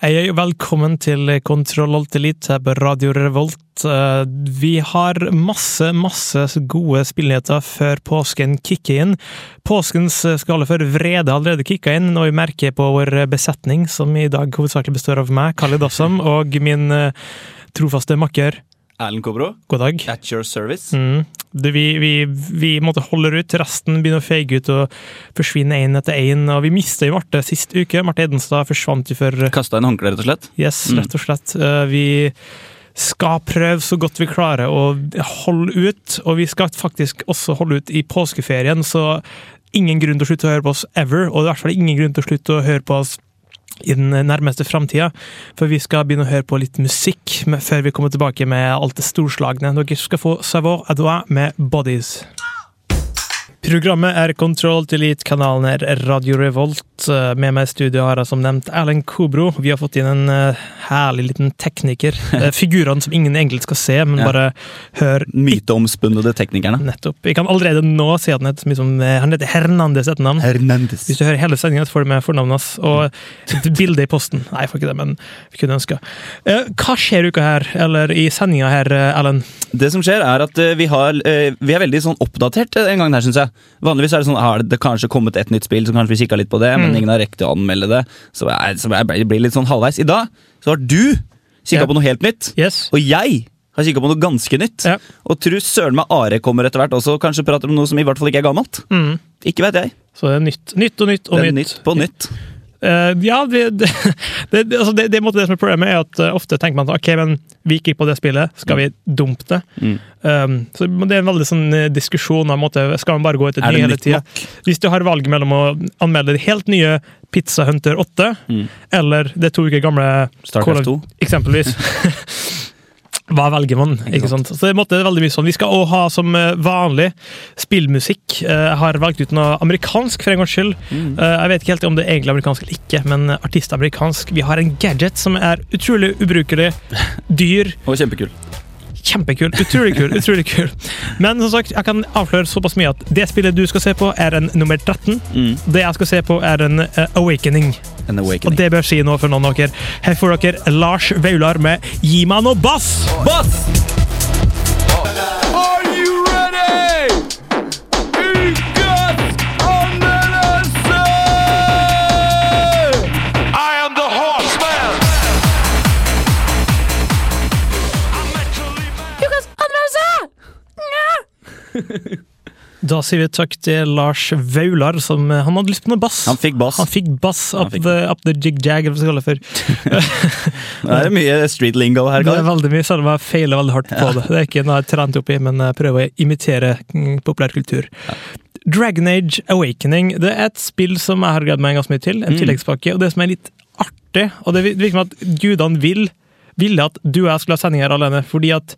Hei, velkommen til Kontroll Alt Elite her på Radio Revolt. Eh, Vi har masse, masse gode spillnyheter før påsken kicker inn. Påskens skala for vrede allerede kicka inn, og vi merker på vår besetning, som i dag hovedsakelig består av meg, Khalid Assam, og min eh, trofaste makker. Erlend Kobro, God dag. at your service. Mm. Du, vi, vi, vi måtte holde ut, resten begynner å feige ut og forsvinne én etter én. Og vi mista jo Marte sist uke. Marte Edenstad forsvant jo for Kasta inn håndkleet, rett og slett. Yes, Mm. rett og slett. Eh, Vi skal prøve så godt vi klarer å holde ut, og vi skal faktisk også holde ut i påskeferien, så ingen grunn til å slutte å høre på oss ever, og i hvert fall ingen grunn til å slutte å høre på oss i den nærmeste framtida, for vi skal begynne å høre på litt musikk før vi kommer tilbake med alt det storslagne. Dere skal få Savoir Adois med Bodies. Programmet er Control Delete, kanalen er Radio Revolt. Eh, Med meg i studio har jeg som nevnt Erlend Kobro. Vi har fått inn en eh, herlig liten tekniker. Eh, Figurene som ingen egentlig skal se, men Ja. bare hør Myteomspunnede teknikerne. nettopp. Vi kan allerede nå si at han heter, som, han heter Hernandez etternavn. Hernandez. Hvis du hører hele sendinga, får du med fornavnet hans og et bilde i posten. Nei, jeg får ikke det, men vi kunne ønska. Hva skjer i uka her, eller i sendinga her, Erlend? Det som skjer, er at vi, har, vi er veldig sånn oppdatert en gang her, syns jeg. Vanligvis er det sånn har det kanskje kommet et nytt spill, så kanskje vi kikka litt på det, men Mm. ingen har rekt å anmelde det. Så jeg, så jeg blir litt sånn halvveis. I dag så har du kikka Ja. på noe helt nytt, Yes? og jeg har kikka på noe ganske nytt. Ja. Og tru søren meg Are kommer etter hvert også, kanskje prater om noe som i hvert fall ikke er gammelt. Mm. Ikke vet jeg. Så det er nytt, nytt og nytt og nytt. nytt på nytt. Eh, ja, det, det, det, det, altså det, det, måte det som er problemet, er at uh, ofte tenker man at ok, men vi gikk på det spillet, skal vi dumpe det? Mm. Um, så det er en veldig sånn eh, diskusjon om måte, skal man bare gå etter Er nye det hele tida. Hvis du har valget mellom å anmelde det helt nye Pizza Hunter 8, Mm. eller det to uker gamle Starcraft of- 2. eksempelvis. Hva velger man? ikke sant? Så det måte veldig mye sånn. Vi skal også ha som eh, vanlig spillmusikk. Eh, Jeg har valgt ut noe amerikansk for en gangs skyld. Mm. Eh, Jeg vet ikke helt om det er egentlig amerikansk eller ikke, men artist amerikansk. Vi har en gadget som er utrolig ubrukelig, dyr, Og kjempekul. Kjempekul, utrolig kul, utrolig kul. Men som sagt, jeg kan avsløre såpass mye at det spillet du skal se på, er en nummer 13. Mm. Det jeg skal se på, er en uh, Awakening. An Og det bør si noe for noen av dere. Her får dere Lars Vaular med Gi meg noe bass! Bass! Da sier vi takk til Lars Vaular, som eh, han hadde lyst på noe bass. Han fikk bass. Han fikk bass up, fikk the, up the jig-jag, eller hva vi skal kalle det for. Det er mye street lingo her. Det er veldig mye, selv om jeg feiler veldig hardt på det. Det er ikke noe jeg har trent opp i, men jeg prøver å imitere populærkultur. Ja. Dragon Age Awakening det er et spill som jeg har gledet meg ganske mye til. En Mm. tilleggspakke. Og det som er litt artig, og det virker som at gudene vil, ville at du og jeg skulle ha sending her alene, fordi at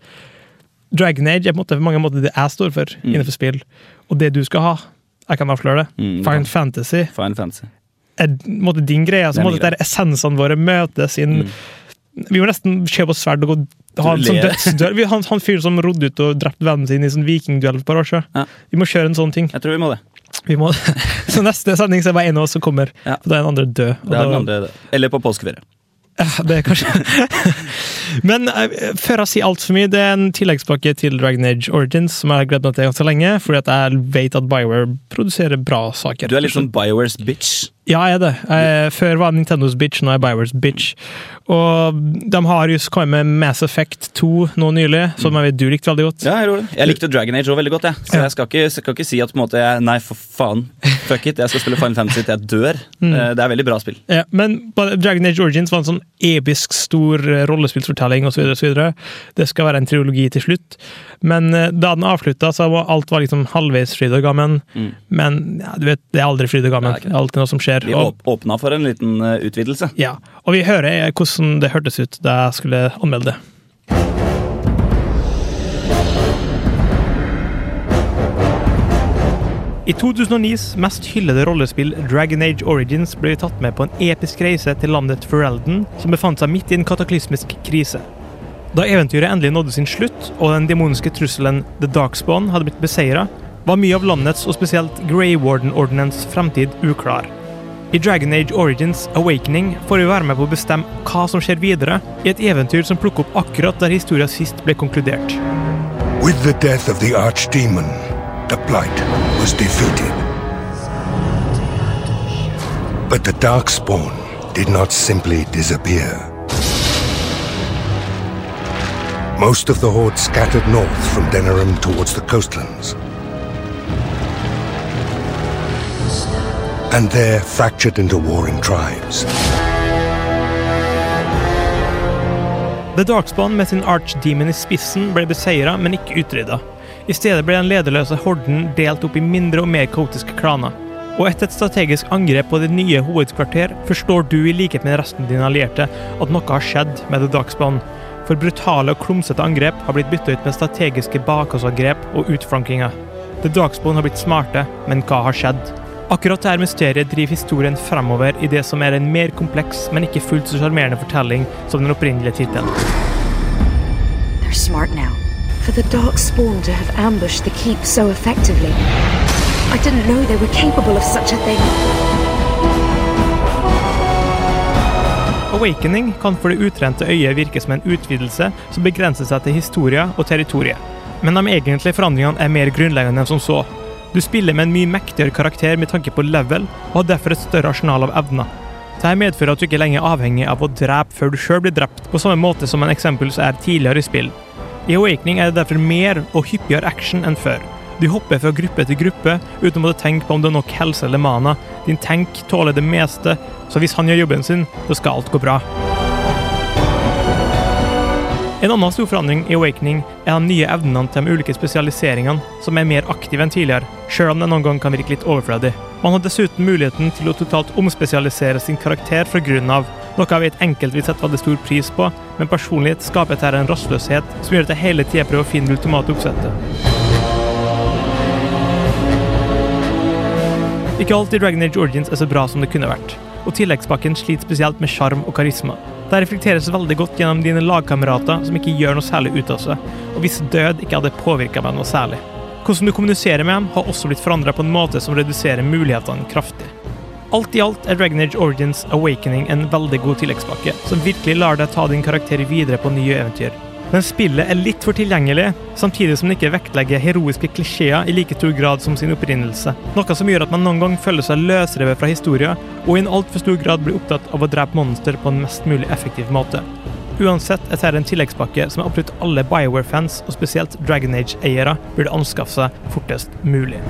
Dragon Age er på måte, på mange måter det jeg står for Mm. innenfor spill. Og det du skal ha, jeg kan avsløre det, Mm, Final Fantasy Fine Fantasy. er måte din greie. Så min måte der essensene våre møtes inn. Mm. Vi må nesten kjøpe oss sverd og gå ha en sånn ler. Han, han fyren som rodde ut og drepte vennen sin i sånn vikingduell for et par år siden. Ja. Vi må kjøre en sånn ting. Jeg tror vi må det. Vi må, så neste sending så er det bare en av oss som kommer. Ja. Da er den andre død. den andre. Eller på påskeferie. Det er kanskje Men eh, før jeg sier altfor mye, det er en tilleggspakke til Dragon Age Origins som jeg har gledet meg til ganske lenge, fordi at jeg vet at Bioware produserer bra saker. Du er litt sånn Biowares bitch. Ja, jeg er det. Jeg, før var Nintendos bitch, nå er Biowares bitch. Og de har just kommet med Mass Effect 2 nå nylig, som jeg vet du likte veldig godt. Ja, Jeg. Jeg likte Dragon Age også veldig godt, jeg. Så jeg skal ikke, skal ikke si at på en måte jeg Nei, for faen. fuck it, jeg skal spille Final Fantasy til jeg dør. Mm. Det er veldig bra spill. Ja, men Dragon Age Origins var en sånn episk stor rollespillfortelling rollespillsfortelling osv. Det skal være en triologi til slutt. Men eh, da den avslutta, så var alt var liksom halvveis fryd og gammen. Mm. Men ja, du vet, det er aldri fryd og gammen. Alt er noe som skjer. Vi Og, åpna for en liten eh, utvidelse. ja. og vi hører eh, hvordan det hørtes ut da jeg skulle anmelde det. I 2009s mest hyllede rollespill Dragon Age Origins ble vi tatt med på en episk reise til landet Ferelden, som befant seg midt i en kataklysmisk krise. Da eventyret endelig nådde sin slutt, og den demoniske trusselen The Darkspawn hadde blitt beseira, var mye av landets og spesielt Grey Warden-ordenens fremtid uklar. I Dragon Age Origins Awakening får vi være med på å bestemme hva som skjer videre, i et eventyr som plukker opp akkurat der historia sist ble konkludert. With the death of the Archdemon, the Blight was defeated. But the Darkspawn did not simply disappear. Most of the Horde scattered north from Denerim towards the coastlands. And there fractured into warring tribes. The Darkspawn med sin archdemon i spissen ble beseira, men ikke utrydda. I stedet ble den lederløse horden delt opp i mindre og mer kaotiske klaner. Og etter et strategisk angrep på ditt nye hovedkvarter forstår du i likhet med resten av dine allierte at noe har skjedd med The Darkspawn. For brutale og klumsete angrep har blitt bytta ut med strategiske bakholdsangrep og utflankinger. The Darkspawn har blitt smarte, men hva har skjedd? Akkurat dette mysteriet driver historien fremover i det som er en mer kompleks, men ikke fullt så sjarmerende fortelling som den opprinnelige tittelen. They're smart now. For the dark spawn to have ambushed the keep so effectively. I didn't know they were capable of such a thing. Awakening kan for det utrente øyet virke som en utvidelse som begrenser seg til historie og territoriet. Men de egentlige forandringene er mer grunnleggende enn som så. Du spiller med en mye mektigere karakter med tanke på level, og har derfor et større arsenal av evner. Dette medfører at du ikke lenger er avhengig av å drepe før du sjøl blir drept, på samme måte som en eksempel er tidligere i spill. I Awakening er det derfor mer og hyppigere action enn før. Du hopper fra gruppe til gruppe uten å måtte tenke på om du har nok helse eller mana. Din tank tåler det meste, så hvis han gjør jobben sin, så skal alt gå bra. En annen stor forandring i Awakening er de nye evnene til de ulike spesialiseringene, som er mer aktive enn tidligere, sjøl om det noen gang kan virke litt overflødig. Man har dessuten muligheten til å totalt omspesialisere sin karakter fra grunnen av, noe jeg vet enkelte vil sette veldig stor pris på, men personlig skaper dette en rastløshet som gjør at jeg hele tida prøver å finne det ultimate oppsettet. Ikke alt i Dragon Age Origins er så bra som det kunne vært, og tilleggspakken sliter spesielt med sjarm og karisma. Det reflekteres veldig godt gjennom dine lagkamerater som ikke gjør noe særlig ut av seg, og hvis død ikke hadde påvirka meg noe særlig. Hvordan du kommuniserer med dem, har også blitt forandra på en måte som reduserer mulighetene kraftig. Alt i alt er Dragon Age Origins Awakening en veldig god tilleggspakke, som virkelig lar deg ta din karakter videre på nye eventyr. Men spillet er litt for tilgjengelig, samtidig som det ikke vektlegger heroiske klisjeer i like stor grad som sin opprinnelse. Noe som gjør at man noen gang føler seg løsrevet fra historien, og i en altfor stor grad blir opptatt av å drepe monster på en mest mulig effektiv måte. Uansett er dette en tilleggspakke som absolutt alle Bioware-fans, og spesielt Dragon Age-eiere, burde anskaffe seg fortest mulig.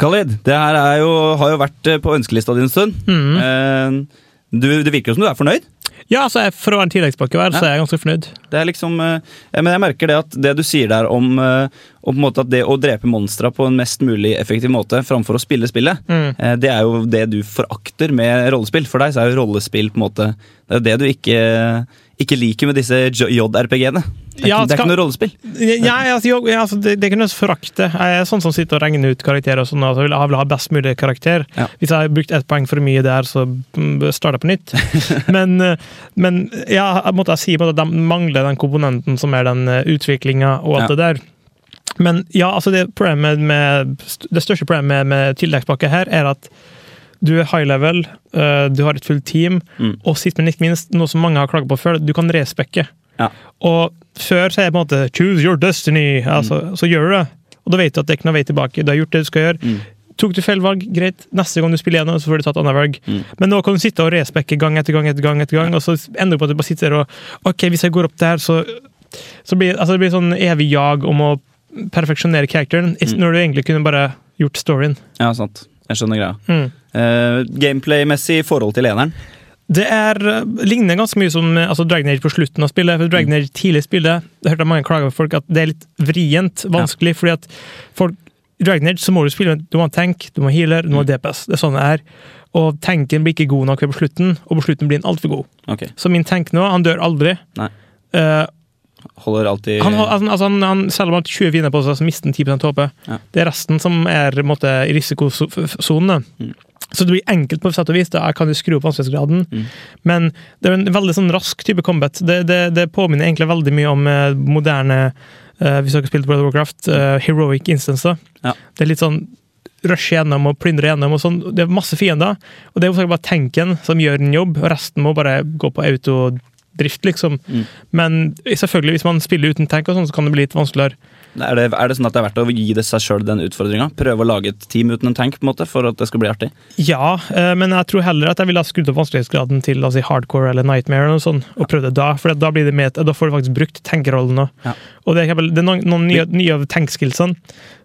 Khalid, det her er jo, har jo vært eh, på ønskelista di en stund. Eh, Du, det virker jo som du er fornøyd. Ja, altså, for å være en tilleggspakke hver, så er jeg ganske fornøyd. Det er liksom, eh, men jeg merker det at det du sier der om, eh, om at det å drepe monstra på en mest mulig effektiv måte framfor å spille spillet, Mm. eh, det er jo det du forakter med rollespill. For deg så er jo rollespill på en måte Det er jo det du ikke, ikke liker med disse JRPG-ene. Det er, Ja, ikke, det er skal- ikke noe rollespill. Ja, altså, jo, ja, altså, det, det kan jeg forakte. Jeg er sånn som sitter og regner ut karakterer og sånn. Altså, jeg vil, ha best mulig karakter. Ja. Hvis jeg har brukt ett poeng for mye der, så mm, starter jeg på nytt. men, eh, men ja, jeg måtte si at de mangler den komponenten som er den utviklinga og alt det der. Men ja, altså det, med, det største problemet med, med tilleggspakke her er at du er high level, eh, du har et fullt team, Mm. og sist, men ikke minst, noe som mange har klaget på før, du kan respekke. Ja. Og før så er det på en måte 'choose your destiny', altså, så gjør du det. Og da vet du at det er ikke noe vei tilbake. Du har gjort det du skal gjøre. Mm. Tok du feil valg, greit. Neste gang du spiller gjennom, så får du tatt annet valg. Mm. Men nå kan du sitte og respekke gang etter gang etter gang, etter gang, og så ender du på at du bare sitter der og Ok, hvis jeg går opp der, så, så blir altså det blir sånn evig jag om å perfeksjonere characteren, is- når du egentlig kunne bare gjort storyen. Ja, sant. Jeg skjønner greia. Mm. Uh, Gameplay-messig i forhold til eneren. Det er, eh, ligner ganske mye som eh, altså Dragon Age på slutten av spillet. for Dragon Age tidlig spillet, jeg hørte mange klage på folk at det er litt vrient, vanskelig, fordi at folk Dragon Age så må du spille med Du må ha tank, du må ha healer, du må ha DPS. Det er sånn det er. Og tanken blir ikke god nok ved på slutten, og på slutten blir den altfor god. Okay. Så min tank nå, han dør aldri. Nei. Uh, Holder alltid han, altså, altså, han, han, selv om han har 20 fiender på seg, så mister han 10 HP. Ja. Det er resten som er i risikosonen. Mm. Så det blir enkelt på sett og vis. Da jeg kan jo skru opp vanskelighetsgraden. Mm. Men det er en veldig sånn rask type combat. Det, det, det påminner egentlig veldig mye om eh, moderne eh, Hvis dere har spilt World of Warcraft, eh, heroic instances. Ja. Det er litt sånn rushe gjennom og plyndre gjennom. og sånn. Det er masse fiender, og det er jo bare tanken som gjør en jobb, og resten må bare gå på autodrift, liksom. Mm. Men selvfølgelig, hvis man spiller uten tank, og sånn, så kan det bli litt vanskeligere. Er det, er det sånn at det er verdt å gi det seg sjøl den utfordringa? Prøve å lage et team uten en tank på en måte, for at det skal bli artig? Ja, eh, men jeg tror heller at jeg ville ha skrudd opp vanskelighetsgraden til altså, hardcore eller nightmare, eller sånt, og prøvd det da. For da, blir det med, da får du faktisk brukt tankerollen òg. Ja. Og det er, det er noen, noen nye, nye av tankskillsene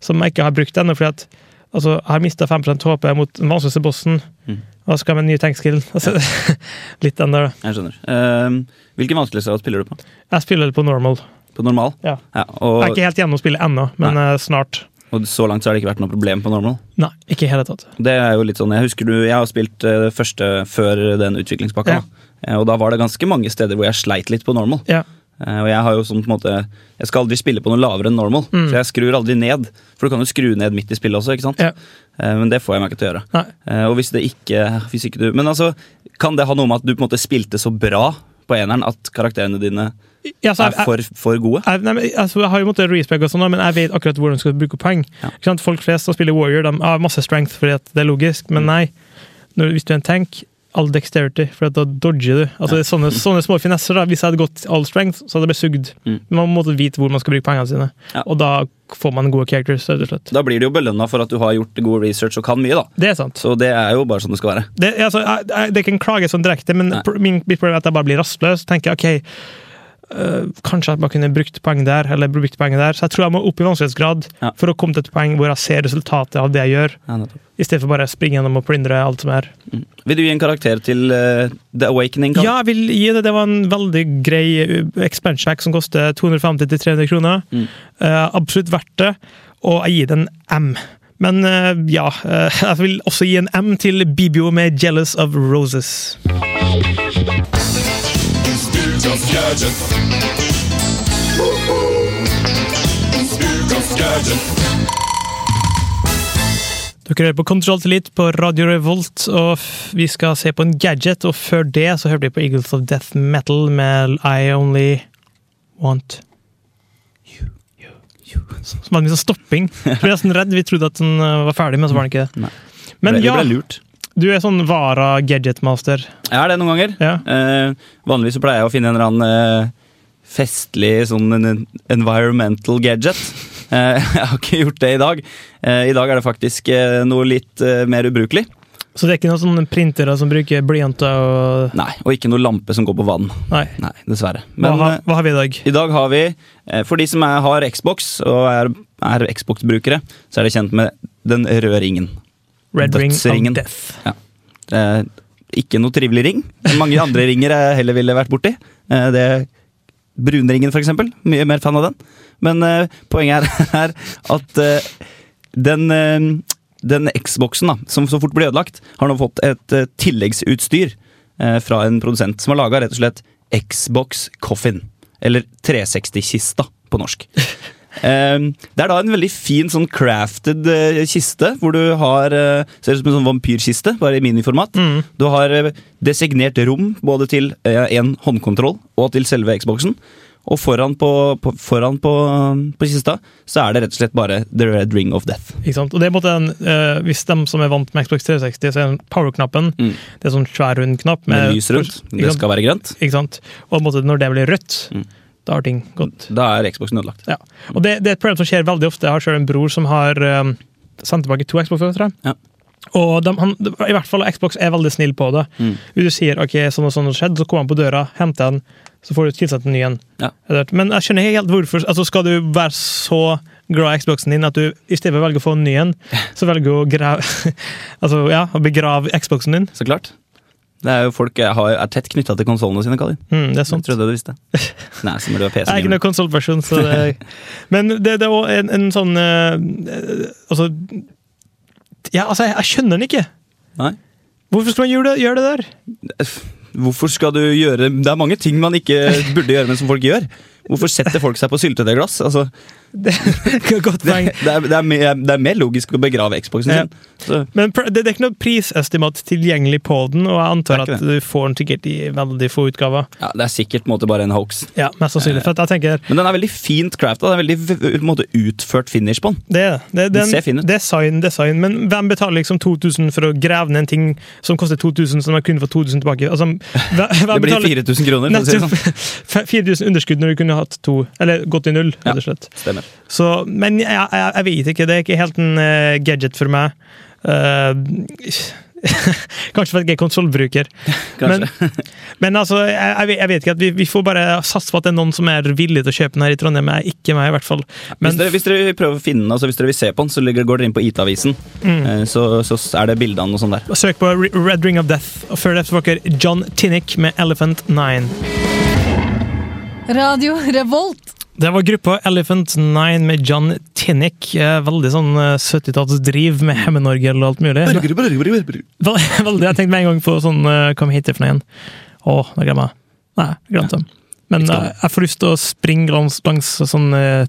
som jeg ikke har brukt ennå. fordi at altså, Jeg har mista 5% HP mot den vanskeligste bossen. Mm. Skal jeg med en ny tankskill? Altså, litt den der, da. Jeg skjønner. Uh, hvilken vanskelighetsgrad spiller du på? Jeg spiller på normal. På normal? Ja. og, Jeg er ikke helt gjennom spillet ennå, men nei. snart. og så langt så har det ikke vært noe problem på normal? Nei, ikke i hele tatt. Det er jo litt sånn, Jeg husker du, jeg har spilt eh, det første før den utviklingspakka. Ja. Eh, Og da var det ganske mange steder hvor jeg sleit litt på normal. Ja. Eh, Og jeg har jo sånn på en måte Jeg skal aldri spille på noe lavere enn normal, Mm. så jeg skrur aldri ned. For du kan jo skru ned midt i spillet også, ikke sant? Ja. Eh, Men det får jeg meg ikke til å gjøre. Nei. Eh, Og hvis det ikke, hvis ikke du Men altså, kan det ha noe med at du på en måte spilte så bra på eneren at karakterene dine Ja, altså, er for, for gode? Jeg, nei, men, altså, jeg har jo måttet respec og sånn, men jeg vet akkurat hvordan du skal bruke poeng. Ja. Folk flest som spiller Warrior, de har masse strength fordi det er logisk, men Mm. nei. Når, hvis du er en tank, all dexterity, for da dodger du. Altså, det er sånne, sånne små finesser. da. Hvis jeg hadde gått all strength, så hadde jeg blitt sugd. Mm. Man måtte vite hvor man skal bruke pengene sine, Ja. og da får man gode characters. rett og slett. Da blir du jo belønna for at du har gjort god research og kan mye, da. Det er sant. Så det er jo bare sånn det skal være. Det, altså, jeg, jeg, det er ikke en klage sånn direkte, men Nei. min, mitt problem er at jeg bare blir rastløs. tenker jeg, ok, øh, Kanskje jeg bare kunne brukt poeng der, eller brukt poeng der. Så jeg tror jeg må opp i vanskelighetsgrad Ja. for å komme til et poeng hvor jeg ser resultatet av det jeg gjør, Ja, i stedet for bare å springe gjennom og plyndre alt som er. Vil du gi en karakter til uh, The Awakening? Kan? Ja, jeg vil gi det. Det var en veldig grei uh, expansion pack som koster 250-300 kroner. Mm. Uh, absolutt verdt det, og jeg gir det en M. Men eh, ja, eh, jeg vil også gi en M til Bibio med 'Jealous of Roses'. Dere hører på Kontroll til litt på Radio Revolt, og vi skal se på en gadget. Og før det så hørte vi på Eagles of Death Metal med I Only Want You. you, you. Som hadde mye sånn stopping. Jeg ble nesten redd. Vi trodde at den uh, var ferdig, men så var den ikke det. Men ble, ja, ble lurt. Du er sånn Vara gadgetmaster. Jeg er det noen ganger. Ja. Eh, vanligvis så pleier jeg å finne en eller annen eh, festlig sånn environmental gadget. Eh, jeg har ikke gjort det i dag. Eh, I dag er det faktisk eh, noe litt eh, mer ubrukelig. Så det er ikke noen sånne printere som bruker blyanter og Nei, Og ikke noe lampe som går på vann. Nei. Nei, dessverre. Hva, har- hva har vi i dag? i dag har vi, for de som er, har Xbox og er, er Xbox-brukere, så er det kjent med den røde ringen. Red Ring of Death. Death. Eh, ikke noe trivelig ring. Mange andre ringer jeg heller ville vært borti. Eh, det Brunringen, eksempel. Mye mer fan av den. Men eh, poenget er, er at eh, den, eh, den Xboxen, da, som så fort blir ødelagt, har nå fått et eh, tilleggsutstyr eh, fra en produsent som har laga rett og slett Xbox Coffin. Eller 360-kista på norsk. Eh, det er da en veldig fin sånn crafted eh, kiste, hvor du har eh, Ser ut som en sånn vampyrkiste, bare i miniformat. Mm. Du har eh, designert rom både til en håndkontroll og til selve Xboxen. Og foran på, på, foran på, på kista så er det rett og slett bare The Red Ring of Death. Ikke sant? Og det er måte en, eh, Hvis de som er vant med Xbox 360, så er power-knappen Mm. Det er sånn svær, rund knapp. Med lys rundt. Det skal være grønt. Ikke sant? Og måte når det blir rødt, Mm. Da har ting gått. Da er Xboxen ødelagt. Ja. Og det, det er et problem som skjer veldig ofte. Jeg har selv en bror som har um, sendt tilbake to Xboxer, tror jeg. Ja. Og de, han, i hvert fall Xbox er veldig snill på det. Mm. Hvis du sier ok, sånn og sånn har skjedd, så kommer han på døra, henter den, så får du tilsatt en ny en. Ja. Men jeg skjønner ikke helt hvorfor altså Skal du være så glad i Xboxen din, at du i stedet velger å få en ny en, så velger du å grave Altså, ja, begrave Xboxen din. Så klart. Det er jo Folk er, har, er tett knytta til konsollene sine, Kalin. Mm, det er Jeg sant. trodde du visste. Nei, så må du ha PC. Jeg er ikke noen konsollperson, så det Men det, det er òg en, en sånn eh, Altså Ja, altså, jeg, jeg skjønner den ikke. Nei. Hvorfor skal man gjøre det, gjøre det der? Hvorfor skal du gjøre Det er mange ting man ikke burde gjøre, men som folk gjør. Hvorfor setter folk seg på syltetøyglass? Altså, Godt det, poeng. det, det, mer, det er mer logisk å begrave Xboxen Ja. sin. Så, Men det, er ikke noe prisestimat tilgjengelig på den, og jeg antar at du får den sikkert i veldig få utgaver. ja, det er sikkert måte bare en hoax. Ja, mest sannsynlig. Jeg tenker Men den er veldig fint crafta. Det er veldig måte utført finish på den. Det det. det, Den ser fin ut. Design, design. Men hvem betaler liksom 2000 for å grave ned en ting som koster 2000, som man kunne fått 2000 tilbake? Altså, hvem, hvem Det blir 4000 kroner. Si det sånn. 4000 underskudd når du kunne hatt to, eller gått i null, Ja. Stemmer. Så, men jeg, jeg, jeg vet ikke, det er ikke helt en uh, gadget for meg. Uh, Kanskje fordi jeg er konsollbruker. Men, men altså, jeg, jeg, vet- ikke. at vi, vi får bare satse på at det er noen som er villig til å kjøpe den her i Trondheim. Jeg ikke meg, i hvert fall. hvis, Men dere, hvis dere prøver å finne den, altså hvis dere vil se på den, så ligger, går dere inn på IT-avisen. Mm. Eh, Så, så er det bildene og sånn der. søk på Red Ring of Death. Og før det får dere John Tinnick med Elephant Nine. Radio Revolt. Det var gruppa Elephant Nine med John Tinnick. Eh, Veldig sånn eh, 70-tallsdriv med Hemmenorgel og alt mulig. Vel- Veldig, Jeg tenkte med en gang på sånn eh, Hva heter det for noe igjen? Å, nå glemmer jeg. Nei, jeg glemte det. Men eh, jeg får lyst til å springe langs, langs sånn eh,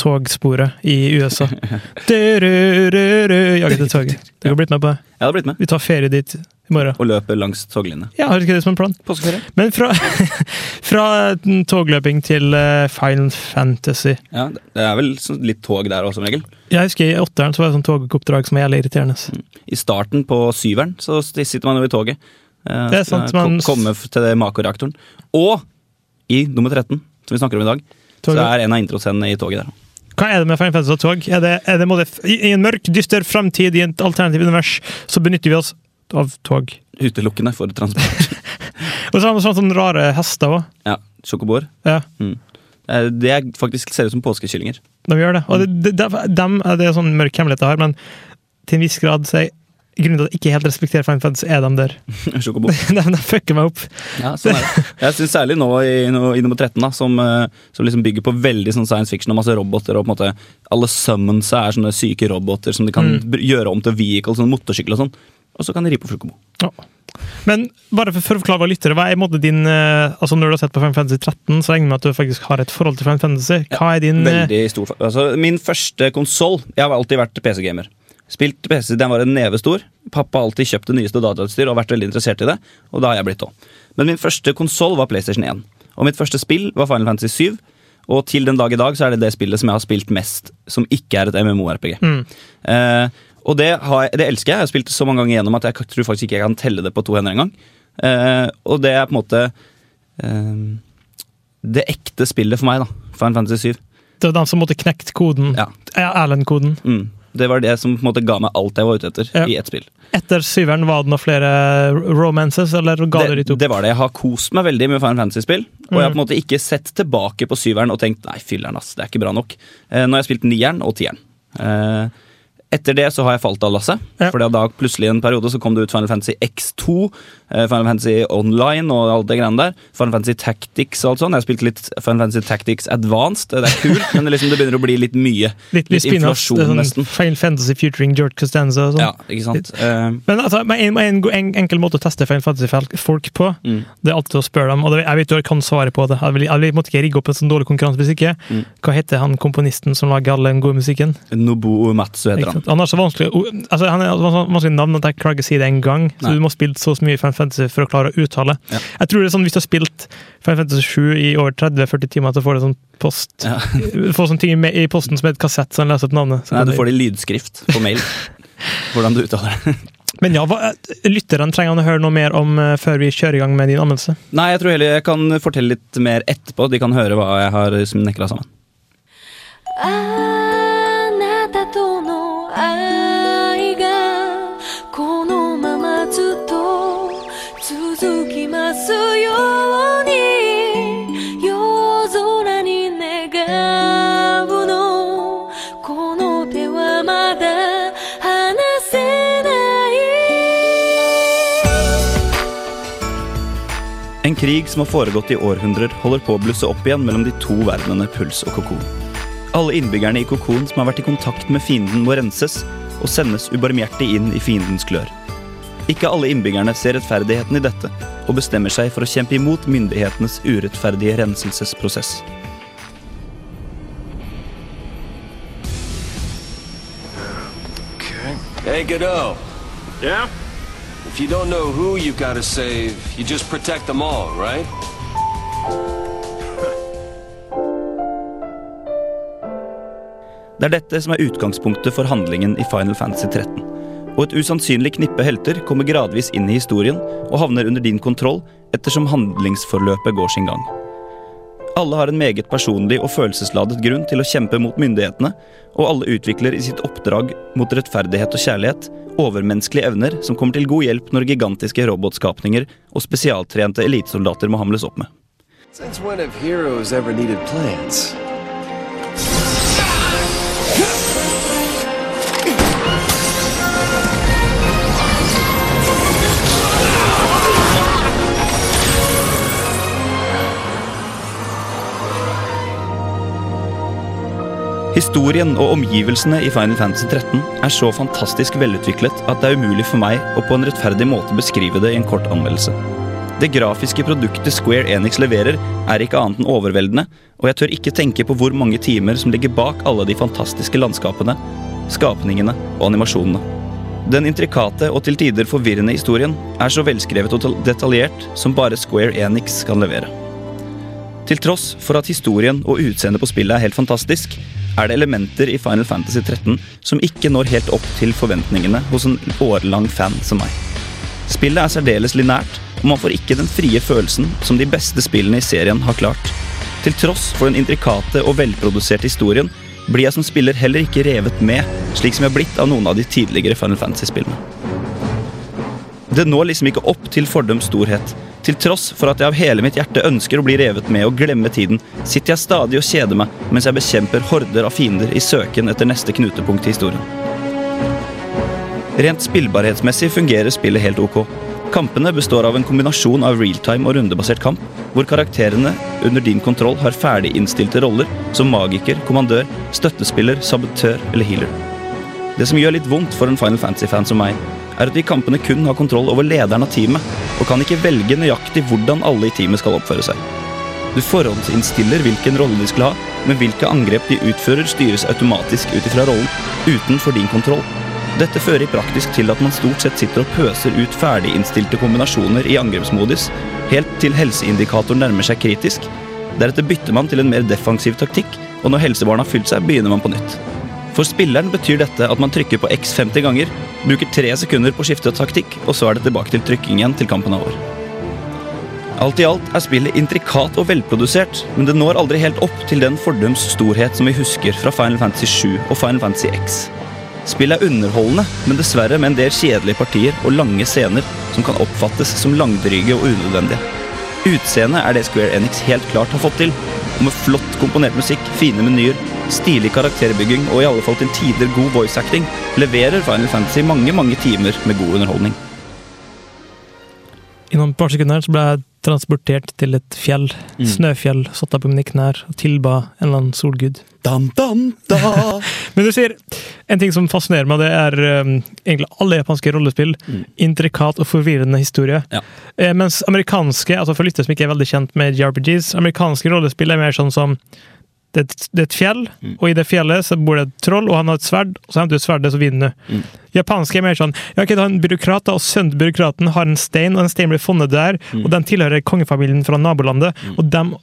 togsporet i USA. Jage til toget. Du har blitt med på det? Jeg hadde blitt med. Vi tar ferie dit i morgen. Og løper langs toglinja. Ja, har du ikke det som en plan? Påskeferie. Men fra, fra mm, togløping til eh, Final Fantasy Ja, det er vel litt tog der også, som regel. Jeg husker I åtteren så var det sånn togoppdrag som er jævlig irriterende. I starten på syveren så sitter man jo i toget. Eh, Det er sant, man- ko- Komme til makoreaktoren. Og i nummer 13, som vi snakker om i dag, Toget. så er en av introscenene i toget der. Hva er det med Final Fantasy og tog? Er det, er det måte, i, en mørk, dyster framtid, i et alternativt univers, så benytter vi oss av tog. Utelukkende for transport. Og så har vi sånne, rare hester òg. ja, Sjokoboer. Ja, Mm. Det er faktisk ser ut som påskekyllinger. de gjør det. Og det, det, de, de, det er sånn mørk hemmelighet jeg har, men til en viss grad så er grunnen til at jeg ikke helt respekterer Final Fantasy, er de der. De, de fucker meg opp. Ja, sånn er det. Jeg synes særlig nå i, i nummer 13, da, som, eh, som liksom bygger på veldig sånn science fiction og masse roboter. og på en måte Alle summonsa er sånne syke roboter som de kan Mm. gjøre om til vehicle, sånn motorsykkel og sånn. Og så kan de ri på Sjokobo. Ja. Men bare for, for å forklare lyttere, hva er i måte din eh, altså Når du har sett på Final Fantasy 13, så regner jeg med at du faktisk har et forhold til Final Fantasy. Hva er din ja, Veldig stor altså, Min første konsoll Jeg har alltid vært PC-gamer. Spilt PC, Den var en neve stor. Pappa har alltid kjøpt det nyeste datautstyr og vært veldig interessert i det. Og da har jeg blitt òg. Men min første konsoll var PlayStation 1. Og mitt første spill var Final Fantasy 7. Og til den dag i dag så er det det spillet som jeg har spilt mest som ikke er et MMO-RPG. Mm. Eh, og det, har jeg, det elsker jeg. Jeg har spilt det så mange ganger gjennom at jeg tror faktisk ikke jeg kan telle det på to hender engang. Eh, og det er på en måte eh, det ekte spillet for meg, da. Final Fantasy 7. Det var de som måtte knekt koden. Ja, Erlend-koden. Mm. Det var det som på en måte ga meg alt jeg var ute etter Ja. i ett spill. Etter syveren, var det noen flere romances, eller ga Det, de det var det. Jeg har kost meg veldig med Final Fantasy-spill. Og jeg har Mm. på en måte ikke sett tilbake på syveren og tenkt nei, fylleren, ass, det er ikke bra nok. Eh, nå har jeg spilt nieren og tieren. Eh, etter det så har jeg falt av lasset. Ja. For da plutselig en periode så kom det ut Final Fantasy X2, eh, Final Fantasy Online og alt det greiene der. Final Fantasy Tactics og alt sånt. Jeg har spilt litt Final Fantasy Tactics Advanced. Det er kult, men det, liksom, det begynner å bli litt mye. Litt, litt inflasjon, er nesten. sånn Final Fantasy featuring George Costanza og sånn. Ja, ikke sant? Uh, Men altså, en, en, en enkel måte å teste Final Fantasy-folk på, mm. det er alltid å spørre dem. Og det, jeg vet du kan svare på det. Jeg vil, jeg måtte ikke rigge opp en sånn dårlig konkurranse hvis ikke. Mm. Hva heter han komponisten som lager all den gode musikken? Nobuo Uematsu heter han. Han har så vanskelig, altså, han er vanskelig navn at jeg klarer ikke å si det. Så Nei. du må ha spilt så mye Final Fantasy for å klare å uttale. Ja. Jeg tror det er sånn Hvis du har spilt Final Fantasy 7 i over 30-40 timer, så får du sånn post Ja. Får sånne ting i posten som et kassett, så han leser opp navnet. Så Nei, du får det i lydskrift på mail. Hvordan du uttaler det. Men ja, hva, lytterne trenger å høre noe mer om eh, før vi kjører i gang med din anmeldelse. Nei, jeg tror heller jeg kan fortelle litt mer etterpå. De kan høre hva jeg har snekra sammen. あ En krig som har foregått i århundrer, holder på å blusse opp igjen mellom de to verdenene Puls og Kokon. Alle innbyggerne i Kokon som har vært i kontakt med fienden, må renses og sendes ubarmhjertig inn i fiendens klør. Ikke alle innbyggerne ser rettferdigheten i dette og bestemmer seg for å kjempe imot myndighetenes urettferdige renselsesprosess. Okay. Hey, Godot. Yeah? If you don't know who you gotta save, you just protect them all, right? Det er dette som er utgangspunktet for handlingen i Final Fantasy 13. Og et usannsynlig knippe helter kommer gradvis inn i historien og havner under din kontroll ettersom handlingsforløpet går sin gang. Alle har en meget personlig og følelsesladet grunn til å kjempe mot myndighetene, og alle utvikler i sitt oppdrag mot rettferdighet og kjærlighet overmenneskelige evner som kommer til god hjelp når gigantiske robotskapninger og spesialtrente elitesoldater må hamles opp med. Since when have heroes ever needed plans? Historien og omgivelsene i Final Fantasy 13 er så fantastisk velutviklet at det er umulig for meg å på en rettferdig måte beskrive det i en kort anmeldelse. Det grafiske produktet Square Enix leverer, er ikke annet enn overveldende, og jeg tør ikke tenke på hvor mange timer som ligger bak alle de fantastiske landskapene, skapningene og animasjonene. Den intrikate og til tider forvirrende historien er så velskrevet og detaljert som bare Square Enix kan levere. Til tross for at historien og utseendet på spillet er helt fantastisk, er det elementer i Final Fantasy 13 som ikke når helt opp til forventningene hos en årelang fan som meg. Spillet er særdeles linært, og man får ikke den frie følelsen som de beste spillene i serien har klart. Til tross for den intrikate og velproduserte historien blir jeg som spiller heller ikke revet med, slik som jeg har blitt av noen av de tidligere Final Fantasy-spillene. Det når liksom ikke opp til fordøms storhet. Til tross for at jeg av hele mitt hjerte ønsker å bli revet med og glemme tiden, sitter jeg stadig og kjeder meg mens jeg bekjemper horder av fiender i søken etter neste knutepunkt i historien. Rent spillbarhetsmessig fungerer spillet helt ok. Kampene består av en kombinasjon av realtime og rundebasert kamp, hvor karakterene under din kontroll har ferdig innstilte roller som magiker, kommandør, støttespiller, sabotør eller healer. Det som gjør litt vondt for en Final Fantasy-fan som meg, er at de i kampene kun har kontroll over lederen av teamet, og kan ikke velge nøyaktig hvordan alle i teamet skal oppføre seg. Du forhåndsinnstiller hvilken rolle de skal ha, men hvilke angrep de utfører, styres automatisk ut ifra rollen, utenfor din kontroll. Dette fører i praktisk til at man stort sett sitter og pøser ut ferdiginnstilte kombinasjoner i angrepsmodus, helt til helseindikatoren nærmer seg kritisk. Deretter bytter man til en mer defensiv taktikk, og når helsebarna har fylt seg, begynner man på nytt. For spilleren betyr dette at man trykker på X 50 ganger, bruker tre sekunder på å skifte taktikk, og så er det tilbake til trykking igjen til kampen er over. Alt i alt er spillet intrikat og velprodusert, men det når aldri helt opp til den fordums storhet som vi husker fra Final Fantasy 7 og Final Fantasy X. Spillet er underholdende, men dessverre med en del kjedelige partier og lange scener som kan oppfattes som langdryge og unødvendige. Utseendet er det Square Enix helt klart har fått til, og med flott komponert musikk, fine menyer, stilig karakterbygging og i alle fall til tider god voice acting, leverer Final Fantasy mange, mange timer med god underholdning. I noen par sekunder så ble jeg transportert til et fjell. Mm. Snøfjell. Satt opp på mine knær og tilba en eller annen solgud. Dan, dan, da. Men du sier, en ting som fascinerer meg, det er um, egentlig alle japanske rollespill. Intrikat og forvirrende historie. Mm. Ja. Eh, mens amerikanske, altså for lyttere som ikke er veldig kjent med JRPGs, amerikanske rollespill er mer sånn som det er, et, det er et fjell, Mm. og i det fjellet så bor det et troll, og han har et sverd, og så henter du sverdet, så vinner du. Mm. Japanske er mer sånn ja, ok, det er en byråkrat, og sønnen til byråkraten har en stein, og den steinen blir funnet der, Mm. og den tilhører kongefamilien fra nabolandet, og dem,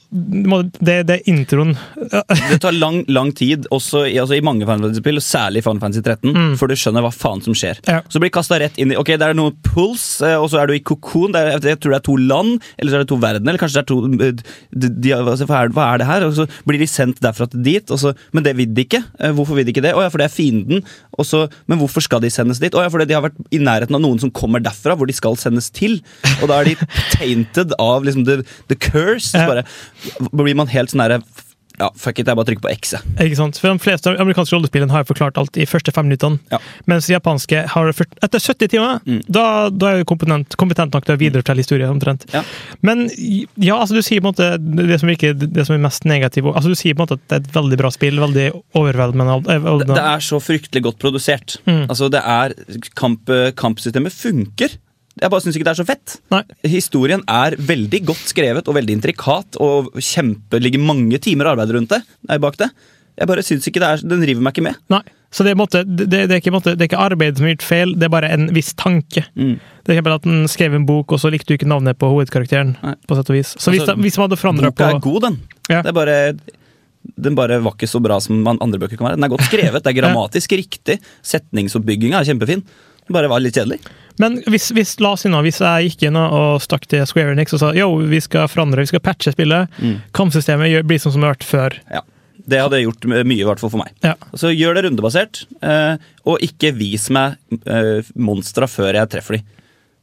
det, det er introen. Det tar lang, lang tid, også i, altså i mange og særlig i Final Fantasy 13, før du skjønner hva faen som skjer. Ja. Så blir kasta rett inn i Ok, det er noen puls, eh, og så er du i kokon. Det er, jeg tror det er to land, eller så er det to verdener, eller kanskje det er to de, de, altså, hva, er, hva er det her? Og så blir de sendt derfra til dit, og så, men det vil de ikke. Eh, Hvorfor vil de ikke det? Å ja, for det er fienden. Og så, men hvorfor skal de sendes dit? Oh, ja, fordi de har vært i nærheten av noen som kommer derfra, hvor de skal sendes til. Og da er de tainted av liksom the, the curse. Så Ja. bare blir man helt sånn herre Ja, fuck it, jeg bare trykker på X, jeg. Ikke sant? For De fleste amerikanske rollespillene har jo forklart alt i første fem minuttene. Ja. Mens japanske har først, etter 70 timer, Mm. da, da er du kompetent, kompetent nok til å viderefortelle historien. omtrent. Ja. Men ja, altså du sier på en måte det som virker det som er mest negativt. Altså Du sier på en måte at det er et veldig bra spill. Veldig overveldende. Det, det er så fryktelig godt produsert. Mm. Altså, det er kamp, Kampsystemet funker. Jeg bare syns ikke det er så fett. Nei. Historien er veldig godt skrevet og veldig intrikat, og kjempe, ligger mange timer arbeid rundt det. Bak det. Jeg bare syns ikke det er Den river meg ikke med. Nei. Så det er, måte, det, det, er ikke, måte, det er ikke arbeidet som har gjort feil, det er bare en viss tanke. Mm. Det er at den skrev en bok, og så likte du ikke navnet på hovedkarakteren. Nei. på sett og vis. Så hvis, Altså, hvis man hadde forandra på Boka er god, den. Ja. Det er bare den bare var ikke så bra som andre bøker kan være. Den er godt skrevet, det er grammatisk riktig. Setningsoppbygginga er kjempefin. Den bare var litt kjedelig. Men hvis, hvis, la oss si nå, hvis jeg gikk inn og stakk til Square Enix og sa yo, vi skal forandre, vi skal patche spillet, Mm. kampsystemet blir sånn som det har vært før. Ja. Det hadde gjort mye, i hvert fall for meg. Ja. Så gjør det rundebasert, eh, og ikke vis meg eh, monstra før jeg treffer de.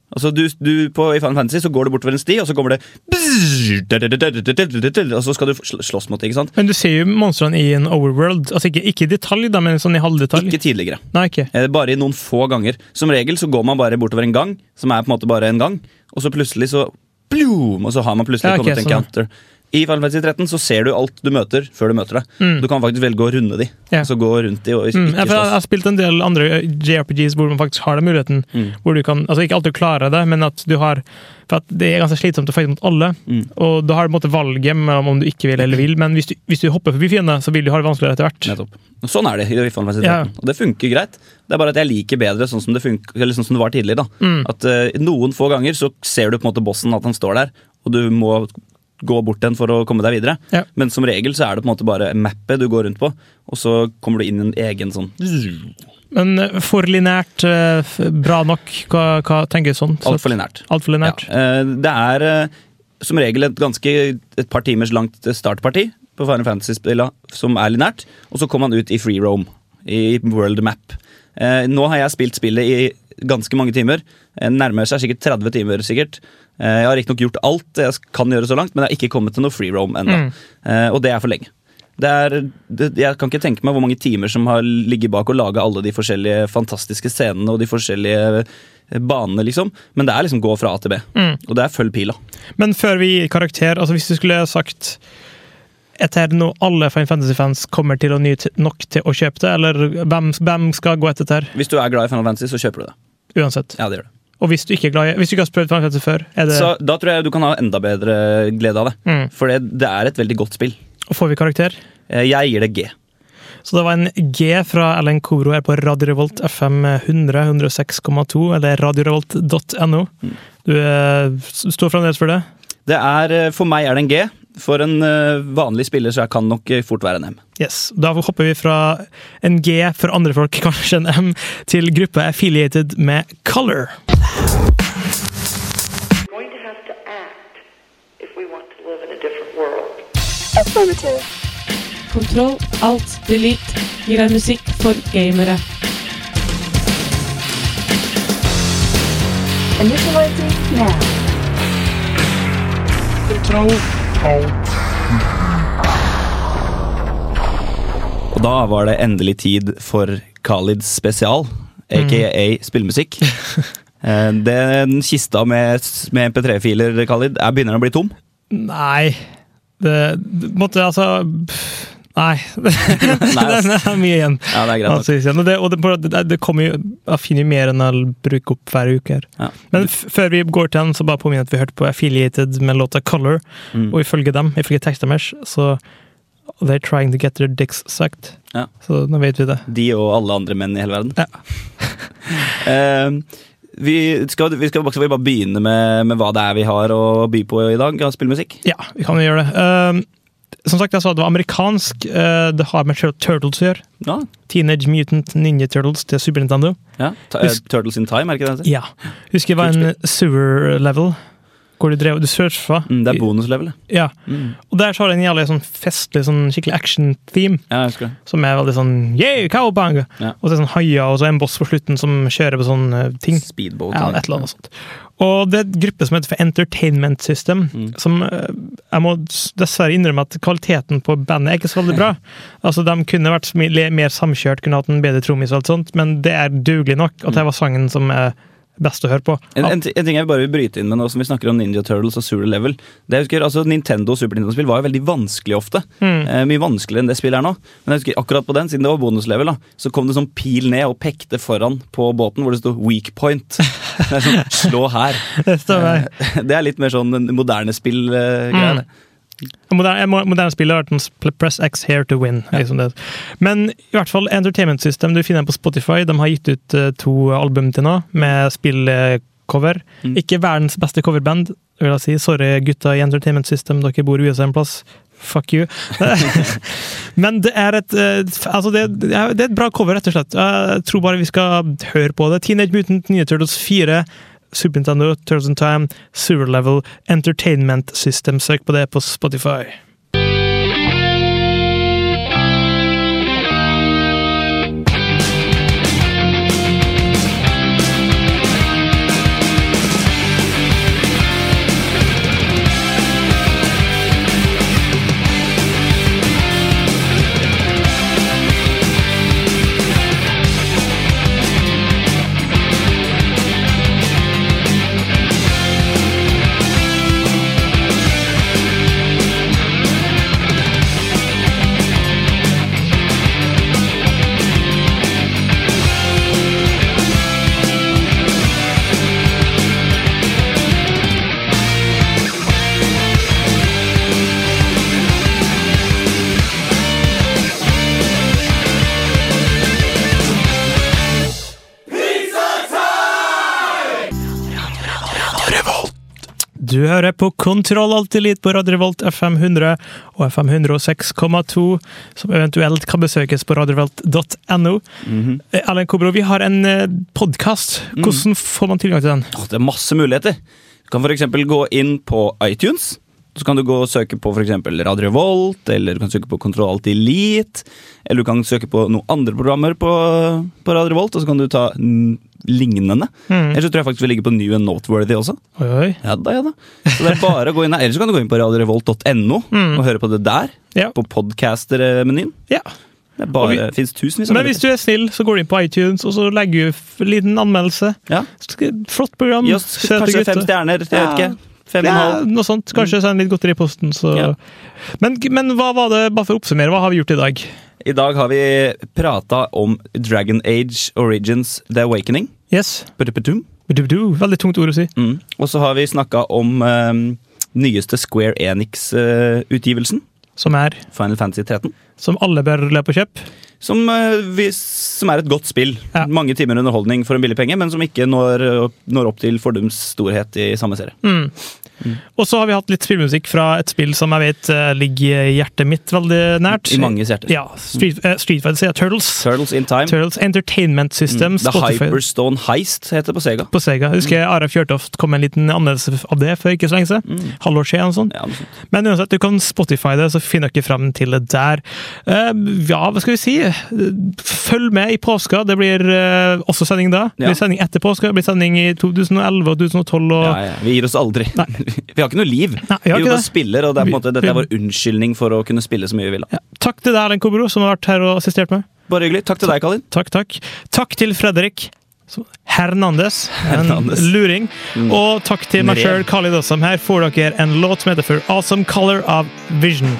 Altså, du, du, på, I Final Fantasy så går du bortover en sti, og så kommer det Og så skal du slåss mot det, ikke sant? Men du ser jo monstrene i en overworld. Altså ikke, ikke i detalj, da, men sånn i halvdetalj. Ikke tidligere. Nei, ikke. Eh, Bare i noen få ganger. Som regel så går man bare bortover en gang, som er på en måte bare en gang, og så plutselig så Bloom, og så har man plutselig Ja, okay, kommet til en sånn. counter. I Final Fantasy 13 så ser du alt du møter, før du møter det. Mm. Du kan faktisk velge å runde de. Ja. Altså gå rundt de og ikke Mm, jeg, jeg har spilt en del andre JRPGs hvor man faktisk har den muligheten. Mm. Hvor du kan, altså Ikke alltid klarer det, men at du har For at det er ganske slitsomt å fighte mot alle. Mm. Og da har du på en måte valget mellom om du ikke vil eller vil, men hvis du, hvis du hopper forbi fiendene, så vil du ha det vanskeligere etter hvert. Nettopp. Sånn er det i Final Fantasy 13. Ja. Og det funker greit. Det er bare at jeg liker bedre sånn som det, funker, sånn som det var tidligere. da. Mm. At uh, Noen få ganger så ser du på en måte bossen at han står der, og du må gå bort den for å komme deg videre. Ja. Men som regel så er det på en måte bare mappet du går rundt på, og så kommer du inn i en egen sånn Men eh, for lineært eh, bra nok? Hva, hva tenker du sånn? Så- Altfor lineært. Altfor lineært? Ja, eh, det er som regel et ganske et par timers langt startparti på Final Fantasy-spilla som er linært, og så kommer man ut i free roam, i world map. Nå har jeg spilt spillet i ganske mange timer. Eh, nærmer seg sikkert 30 timer. sikkert. Eh, jeg har riktignok gjort alt jeg kan gjøre så langt, men jeg har ikke kommet til noe free roam ennå. Mm. Eh, og det er for lenge. Det er, jeg kan ikke tenke meg hvor mange timer som har ligget bak å lage alle de forskjellige fantastiske scenene og de forskjellige banene, liksom. Men det er liksom gå fra A til B. Mm. Og det er følg pila. Men før vi gir karakter, altså hvis du skulle sagt etter noe alle Fine Fantasy-fans kommer til å nyte nok til å kjøpe det, eller hvem, hvem skal gå etter det Hvis du er glad i Final Fantasy, så kjøper du det. Uansett? Ja, det gjør det. Og hvis du ikke glad Hvis du ikke har prøvd Final Fantasy før, er det, Så Da tror jeg du kan ha enda bedre glede av det. Mm. For det, det er et veldig godt spill. og får vi karakter? Eh, Jeg gir det G. Så det var en G fra Ellen Koro her på Radio Revolt FM 100 106,2, eller radiorevolt.no. Du eh, står fremdeles for det? Det er, eh, For meg er det en G. For en eh, vanlig spiller så kan nok eh, fort være en M. Yes. Da hopper vi fra en G for andre folk, kanskje en M, til gruppe affiliated med Color. going to have to act if we want to live in a different world. Kontroll, alt, delete gir deg musikk for gamere. Initializing now. Og da var det endelig tid for Khalids spesial, aka spillmusikk. Eh, Den kista med, med MP3-filer, Khalid, er begynner å bli tom. Nei Det det måtte altså pff, Nei. Den er mye igjen. Ja, det er greit. Altså, igjen. Og det, og det, det, det kommer jo Jeg finner jo mer enn jeg bruker opp hver uke. her. Ja. Men før vi går til den, så bare påminner jeg at vi hørte på Affiliated med låta Color. Mm. Og ifølge dem, ifølge teksten deres, så They're trying to get their dicks sucked. Ja. Så nå vet vi det. De og alle andre menn i hele verden. Ja. Eh, vi, skal, vi skal bare begynne med, med hva det er vi har å by på i dag av spillmusikk. Ja, vi kan jo gjøre det. Um, som sagt, jeg sa det var amerikansk. Uh, det har med Tur- Turtles å gjøre. Ja, Teenage Mutant Ninja Turtles til Super Nintendo. ja. Eh, Turtles in Time, er det ikke det? Ja. Husker det var en sewer level. Hvor du drev, du surfa. Mm, det er bonuslevel, Ja. Ja. Og der så har den jævlig sånn festlig, sånn skikkelig action-theme. Ja, jeg husker det. Som er veldig sånn yeah, cowbang! Ja. Og så er det sånn haier, og så er en boss på slutten som kjører på sånn eh, ting. Speedboat. Ja, et eller annet sånt. Og det er en gruppe som heter for Entertainment System, Mm. som eh, jeg må dessverre innrømme at kvaliteten på bandet er ikke så veldig bra. Altså, De kunne vært mer samkjørt, kunne hatt en bedre trommis og alt sånt, men det er dugelig nok at det var sangen som er best å høre på. En, en, en ting jeg bare vil bryte inn med nå som vi snakker om Ninja Turtles og Zero Level. Det jeg husker, altså Nintendo og Super Nintendo-spill var jo veldig vanskelig ofte. Mm. Eh, mye vanskeligere enn det spillet er nå. Men jeg husker akkurat på den, siden det var bonuslevel, da, så kom det sånn pil ned og pekte foran på båten hvor det sto 'weak point'. Det er sånn, Slå her. Det. Eh, Det er litt mer sånn moderne spill-greie. Mm. Moderne, mo- moderne spill har vært en press X here to win. Liksom det. Men i hvert fall Entertainment System, du finner på Spotify. De har gitt ut eh, to album til nå, med spillcover. Mm. Ikke verdens beste coverband, vil jeg si. Sorry, gutta i Entertainment System, dere bor i USA en plass. Fuck you. Men det er et eh, altså det, det er et bra cover, rett og slett. Jeg tror bare vi skal høre på det. Teenage Mutant Ninja Turtles 4. Super Nintendo, Turtles in Time, Sewer Level, Entertainment System. Søk på det på Spotify. Du hører på Kontroll Alltid Elite på Radio Revolt FM 100 og FM 106,2, som eventuelt kan besøkes på radiorevolt.no. Mm -hmm. Erlend Kobro, vi har en podkast. Hvordan får man tilgang til den? Det er masse muligheter. Du kan f.eks. gå inn på iTunes. Så kan du gå og søke på eksempel Radio Revolt, eller du kan søke på Kontroll Alt Elite. Eller du kan søke på noen andre programmer på, på Radio Revolt, og så kan du ta lignende. Mm. Eller så tror jeg faktisk vi ligger på New and Noteworthy også. Oi, oi. Ja da, ja da. Så det er bare å gå inn her. Eller så kan du gå inn på radiorevolt.no Mm. og høre på det der. Ja. På podcaster-menyen. Ja. Det er bare, vi- finnes tusenvis av Men hvis du er snill, så går du inn på iTunes og så legger du en liten anmeldelse. Ja. Flott program. Just, oss gutter. kanskje fem stjerner. Jeg vet ikke. Fem og en halv. Mm. noe sånt. Kanskje send litt godteri i posten. Så. Ja. Men, men hva var det, bare for å oppsummere, hva har vi gjort i dag? I dag har vi prata om Dragon Age Origins The Awakening. Yes. Veldig tungt ord å si. Mm. Og så har vi snakka om um, nyeste Square Enix-utgivelsen. Som er Final Fantasy 13. Som alle bør løpe og kjøpe. Som, eh, som er et godt spill. Ja. Mange timer underholdning for en billig penge, men som ikke når, opp- når opp til fordums storhet i samme serie. Mm. Og så har vi hatt litt spillmusikk fra et spill som jeg vet eh, ligger hjertet mitt veldig nært. I manges hjerter. Ja, Street, eh, Street Fighter sier Turtles. Turtles in Time. Turtles Entertainment System. Mm. The Spotify Hyperstone Heist heter det på Sega. på Sega. Jeg husker Ara Fjørtoft kom med en liten anmeldelse av det for ikke så lenge siden. Mm. Halvår siden. sånn. Ja, sånt. Men uansett, du kan Spotify det, så finner dere frem til det der. Uh, ja, hva skal vi si? Følg med i påska. Det blir eh, også sending da. Det blir sending etter påska. Det blir sending i 2011 og 2012. Og... Ja, ja. Vi gir oss aldri. Nei. Vi har ikke noe liv. Nei, vi har vi bare det. spiller, og det er måte, dette er vår unnskyldning for å kunne spille så mye vi vil. Ja. Takk til deg, Erlend Kobro, som har vært her og assistert meg. Bare hyggelig. Takk til deg, Kalin. Takk, takk. Takk til Fredrik Hernandes, Hernandez, en Hernandez. luring. Og takk til meg sjøl, Khalid Assam. Her får dere en låt som heter For Awesome Color of Vision.